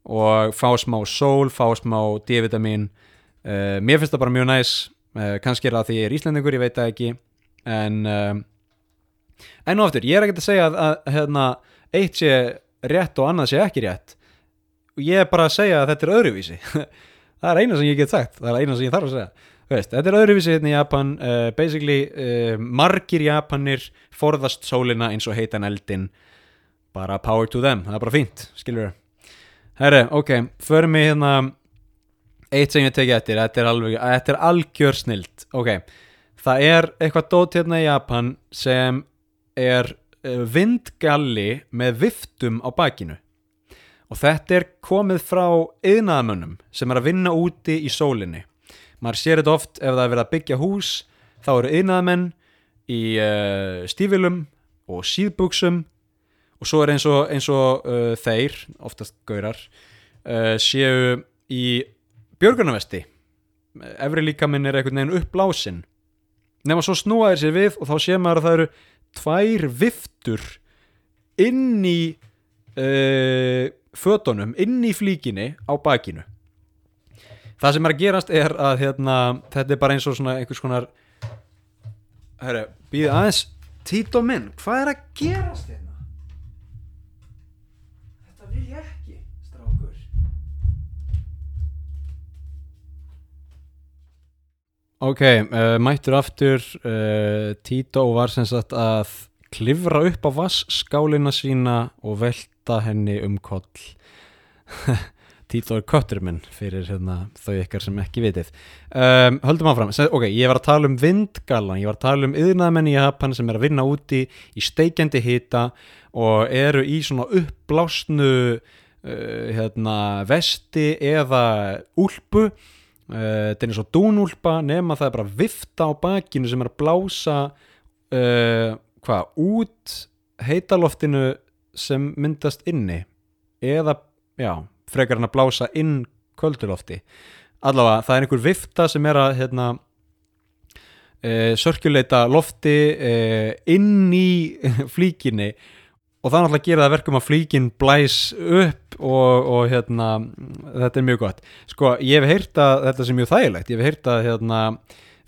og fá smá sól, fá smá D-vitamin uh, mér finnst það bara mjög næs. Uh, kannski er það því ég er íslendingur, ég veit það ekki en uh, en og aftur, ég er ekki að segja að, að hérna, eitt sé rétt og annað sé ekki rétt. Og ég er bara að segja að þetta er öðruvísi. Það er eina sem ég get sagt, það er eina sem ég þarf að segja. Veist, þetta er öðruvísi hérna í Japan uh, basically uh, margir Japanir forðast sólina eins og heitan eldin bara power to them, það er bara fínt skilur þau Herri, ok, förum við hérna eitt sem ég tekið eftir, þetta er, alveg, þetta er algjör snilt, ok það er eitthvað dót hérna í Japan sem er uh, vindgalli með viftum á bakinu. Og þetta er komið frá yðnaðamönnum sem er að vinna úti í sólinni. Maður sér þetta oft ef það er verið að byggja hús þá eru yðnaðamenn í uh, stífilum og síðbuksum og svo er eins og, eins og uh, þeir, oftast gaurar uh, séu í björgunarvesti. Efri líkaminn er einhvern veginn uppblásin nema svo snúa þeir sér við og þá sé maður að það eru tvær viftur inn í uh, fötunum, inn í flíkinni á bakinu það sem er að gerast er að hérna, þetta er bara eins og svona einhvers konar herru, býði aðeins Tito minn, hvað er að gerast hérna? Þetta Ok, uh, mættur aftur. Uh, Tito var sem sagt að klifra upp á vasskálina sína og velta henni um koll. Tito er köttur minn fyrir hérna, þau ykkar sem ekki vitið. Um, Höldum áfram, ok, ég var að tala um vindgalan, ég var að tala um yðnaðmenn í Japan sem er að vinna úti í steikjandi hita og eru í svona uppblásnu uh, hérna, vesti eða úlpu þetta er eins og dúnúlpa nema það er bara vifta á bakinu sem er að blása uh, hvað, út heitaloftinu sem myndast inni. Eða, já, frekar hann að blása inn köldulofti allavega, það er einhver vifta sem er að hérna uh, sörkjuleita lofti uh, inn í flíkinni og það náttúrulega gera það verkum að flíkin blæs upp og, og hérna, þetta er mjög gott. Sko, ég hef heyrt að þetta sem mjög þægilegt. Ég hef heyrt að hérna,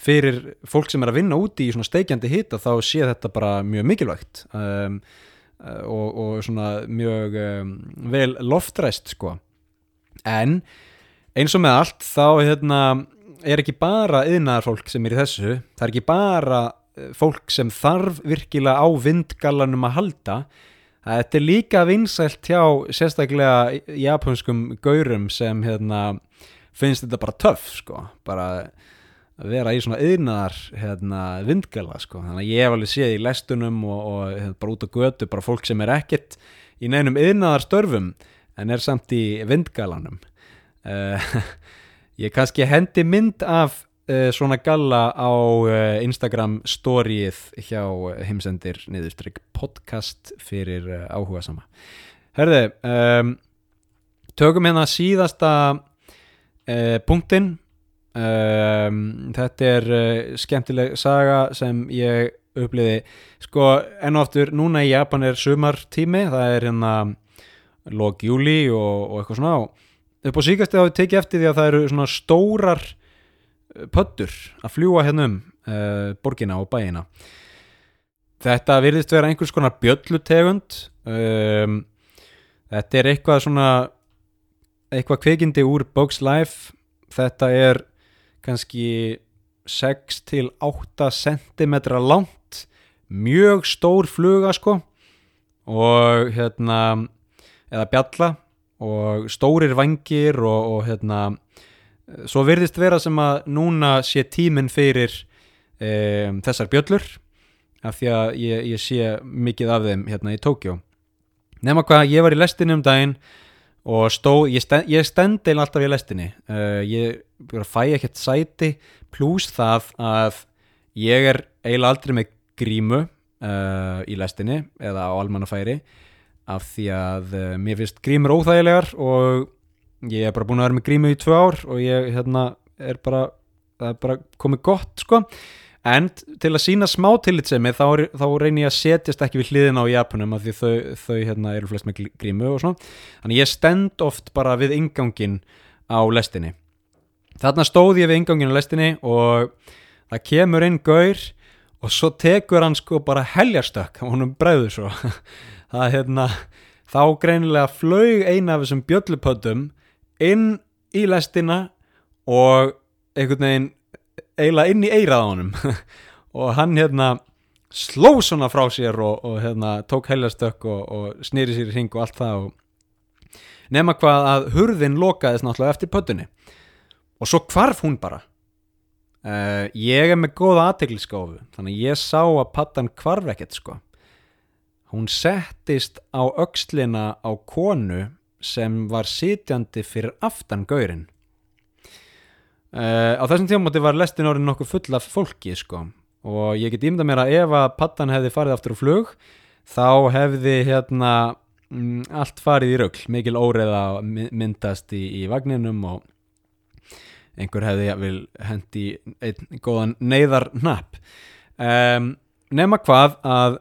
fyrir fólk sem er að vinna úti í svona steikjandi hita þá sé þetta bara mjög mikilvægt. Um, og, og svona mjög um, vel loftræst sko. En eins og með allt þá hérna, er ekki bara yðnaðar fólk sem er í þessu. Það er ekki bara eh, fólk sem þarf virkilega á vindgallanum að halda þetta er líka vinsælt hjá sérstaklega japanskum gaurum sem hérna, finnst þetta bara töff sko, bara að vera í svona yðnaðar hérna, vindgala sko, þannig að ég hef alveg séð í lestunum og, og hérna, bara út á götu bara fólk sem er ekkert í neinum yðnaðar störfum en er samt í vindgalanum. Uh, ég kannski hendi mynd af svona galla á uh, Instagram storyið hjá heimsendir niðurstrykk podcast fyrir áhuga sama Herði, um, tökum hérna síðasta uh, punktin um, þetta er uh, skemmtileg saga sem ég uppliði sko enn og aftur núna í Japan er sumartími það er hérna lók júli og, og eitthvað svona og upp á síkast þá tekið eftir því að það eru svona stórar eh, pöttur að fljúa hérna um uh, borgina og bæina. Þetta virðist vera einhvers konar bjöllutegund um, þetta er eitthvað svona eitthvað kvikindi úr Bugs Life. Þetta er kannski 6 til 8 cm langt mjög stór fluga sko og hérna eða bjalla og stórir vangir og, og hérna svo virðist vera sem að núna sé tíminn fyrir um, þessar bjöllur af því að ég, ég sé mikið af þeim hérna í Tókjó nema hvað, ég var í lestinni um daginn og stó, ég, stend, ég stend eil alltaf í lestinni. Uh, ég fæ ekkert sæti pluss það að ég er eiginlega aldrei með grímu uh, í lestinni eða á almannafæri af því að uh, mér finnst grímur óþægilegar og ég er bara búin að vera með grímu í tvö ár og ég hérna er bara, er bara komið gott sko. En til að sína smá tillitsemi þá, þá reynir ég að setjast ekki við hliðina á Japanum af því þau, þau hérna eru flest með grímu og svona. Þannig ég stend oft bara við ingangin á lestinni. Þarna stóð ég við ingangin á lestinni og það kemur inn gaur og svo tekur hann sko bara heljarstökk honum bregður svo. Það hérna þá greinilega flög eina af þessum bjöllupöddum inn í lestina og einhvern veginn eiginlega inn í eirað á honum. Og hann hérna sló svona frá sér og, og hérna tók heljarstökk og, og snýri sér í hring og allt það og nema hvað að hurðin lokaðist náttúrulega eftir pöddunni. Og svo hvarf hún bara. Uh, ég er með góða aðtegliskáfu þannig ég sá að pattan hvarf ekkert sko. Hún settist á öxlina á konu sem var sitjandi fyrir aftan gaurin uh, á þessum tímamóti var lestin orðin nokkuð full af fólki sko. Og ég get ímda mér að ef að pattan hefði farið aftur á flug þá hefði hérna mm, allt farið í rögl, mikil óreða myndast í, í vagninum og einhver hefði vil hendi einn góðan neyðar napp um, nema hvað að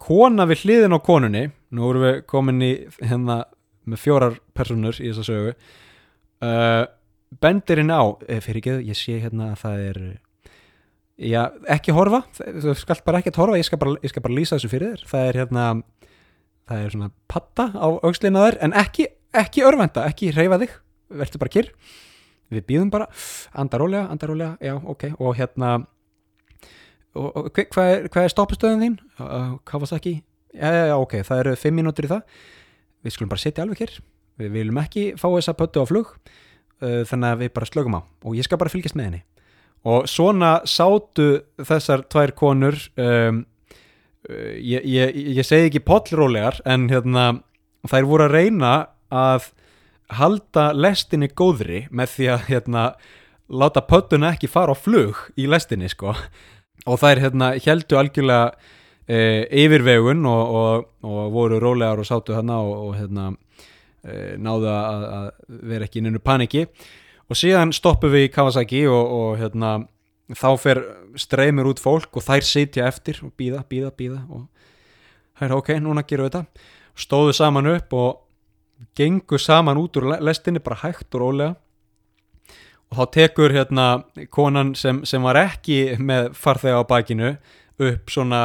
kona við hliðin á konunni nú erum við komin í hérna með fjórar personur í þessa sögu. Uh, bendirinn á eh, fyrir ekki, ég sé hérna að það er já, ekki horfa. Þú skalt bara ekki að horfa, ég skal bara, ég skal bara lýsa þessu fyrir þér, það er hérna það er svona patta á augslinaður en ekki, ekki örvenda, ekki reyfa þig, verður bara kyrr. Við býðum bara, andarólega, andarólega já, ok, og hérna og, og hvað er, hva er stoppastöðun þín? Uh, Kawasaki já, já, já, ok, það eru fimm mínútur í það. Við skulum bara setja alveg kyrr við viljum ekki fá þessa pöttu á flug uh, þannig að við bara slögum á. Og ég skal bara fylgjast með henni. Og svona sátu þessar tvær konur um, uh, ég, ég, ég segi ekki pollrólegar en hérna þær voru að reyna að halda lestinni góðri með því að hérna láta pöttuna ekki fara á flug í lestinni sko. Og þær hérna heldu algjörlega e, yfirvegun og, og, og voru rólegar og sátu hérna og, og hérna e, náðu að, að vera ekki inn unnu paniki og síðan stoppum við í Kawasaki og hérna þá fer streymir út fólk og þær sitja eftir og býða, býða, býða og það er ok, núna gerum við þetta. Stóðu saman upp og gengur saman út úr lestinni bara hægt og rólega. Og þá tekur hérna konan sem, sem var ekki með farþega á bakinu upp svona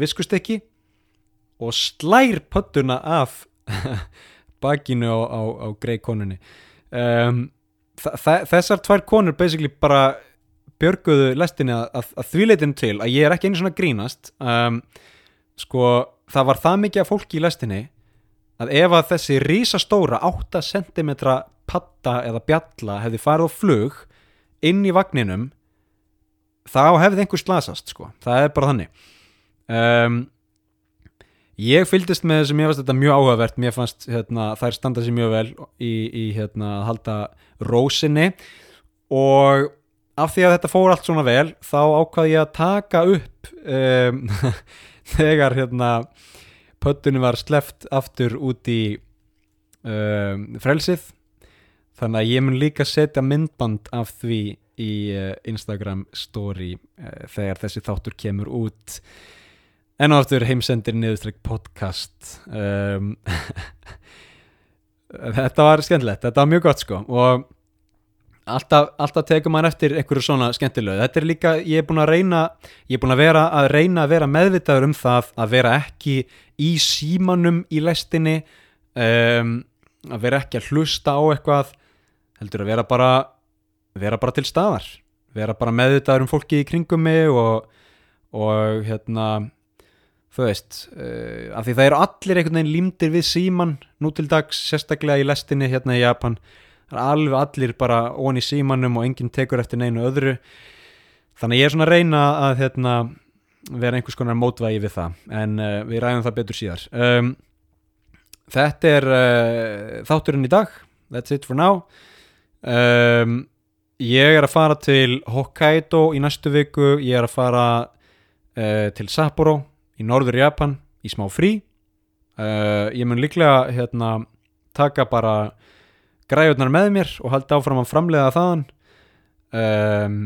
viskustykki og slær pöttuna af bakinu á, á, á grei konunni. Um, þessar tvær konur basically bara björguðu lestinni að, að, að þvíleitin til að ég er ekki einu svona grínast. Um, sko það var það mikið af fólki í lestinni að ef að þessi rísastóra 8 cm patta eða bjalla hefði farið á flug inn í vagninum þá hefði einhver slasast sko, það er bara þannig. Um, ég fylgist með þessum, ég fannst þetta mjög áhugavert. Mér fannst hérna, þær standa sér mjög vel í, í hérna, að halda rósinni. Og af því að þetta fór allt svona vel þá ákvaði ég að taka upp um, þegar hérna pöttunum var sleft aftur út í um, frelsið. Þannig að ég mun líka setja myndband af því í uh, Instagram story uh, þegar þessi þáttur kemur út. En á aftur heimsendir niðurstrykk podcast. Um, þetta var skemmtilegt, þetta var mjög gott sko. Og alltaf, alltaf tekum maður eftir einhverju svona skemmtilegu. Þetta er líka, ég er búin að reyna ég er búin að vera að reyna að vera meðvitaður um það að vera ekki í símanum í lestinni. Um, að vera ekki að hlusta á eitthvað heldur að vera bara vera bara til staðar vera bara meðvitaður um fólki í kringum mig og, og hérna þú veist uh, af því það eru allir einhvern veginn límdir við síman nú til dags, sérstaklega í lestinni hérna í Japan. Það er alveg allir bara ón í símanum og enginn tekur eftir neinu öðru. Þannig ég er svona að reyna að hérna, vera einhvers konar mótvægi við það en uh, við ræðum það betur síðar. Um, þetta er uh, þátturinn í dag. That's it for now. Um, ég er að fara til Hokkaido í næstu viku. Ég er að fara uh, til Sapporo í norður Japan í smá frí. Ég mun líklega hérna, taka bara græjurnar með mér og haldi áfram að framlega þaðan. Um,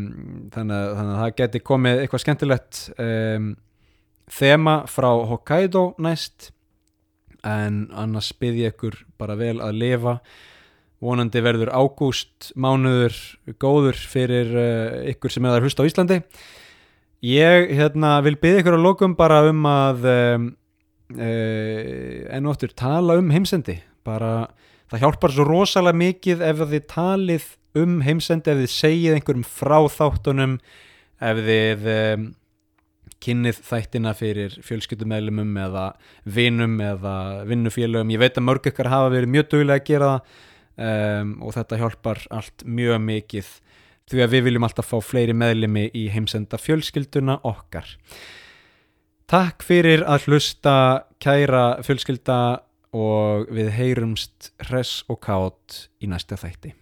þannig, að, þannig að það geti komið eitthvað skemmtilegt um, þema frá Hokkaido næst. En annars byrð ég ykkur bara vel að lifa vonandi verður ágúst mánuður góður fyrir uh, ykkur sem er að hlusta á Íslandi. Ég hérna, vil byrja ykkur að lókum bara um að um, uh, enn og oftur tala um heimsendi. Bara það hjálpar svo rosalega mikið ef þið talið um heimsendi ef þið segið einhverjum frá þáttunum ef þið um, kynnið þættina fyrir fjölskyldumælumum eða vinum eða vinnufélögum. Ég veit að mörg ykkar hafa verið mjög duglega að gera það um, og þetta hjálpar allt mjög mikið því að við viljum alltaf fá fleiri meðlemi í heimsenda fjölskylduna okkar Takk fyrir að hlusta kæra fjölskylda og við heyrumst hress og kátt í næsta þætti.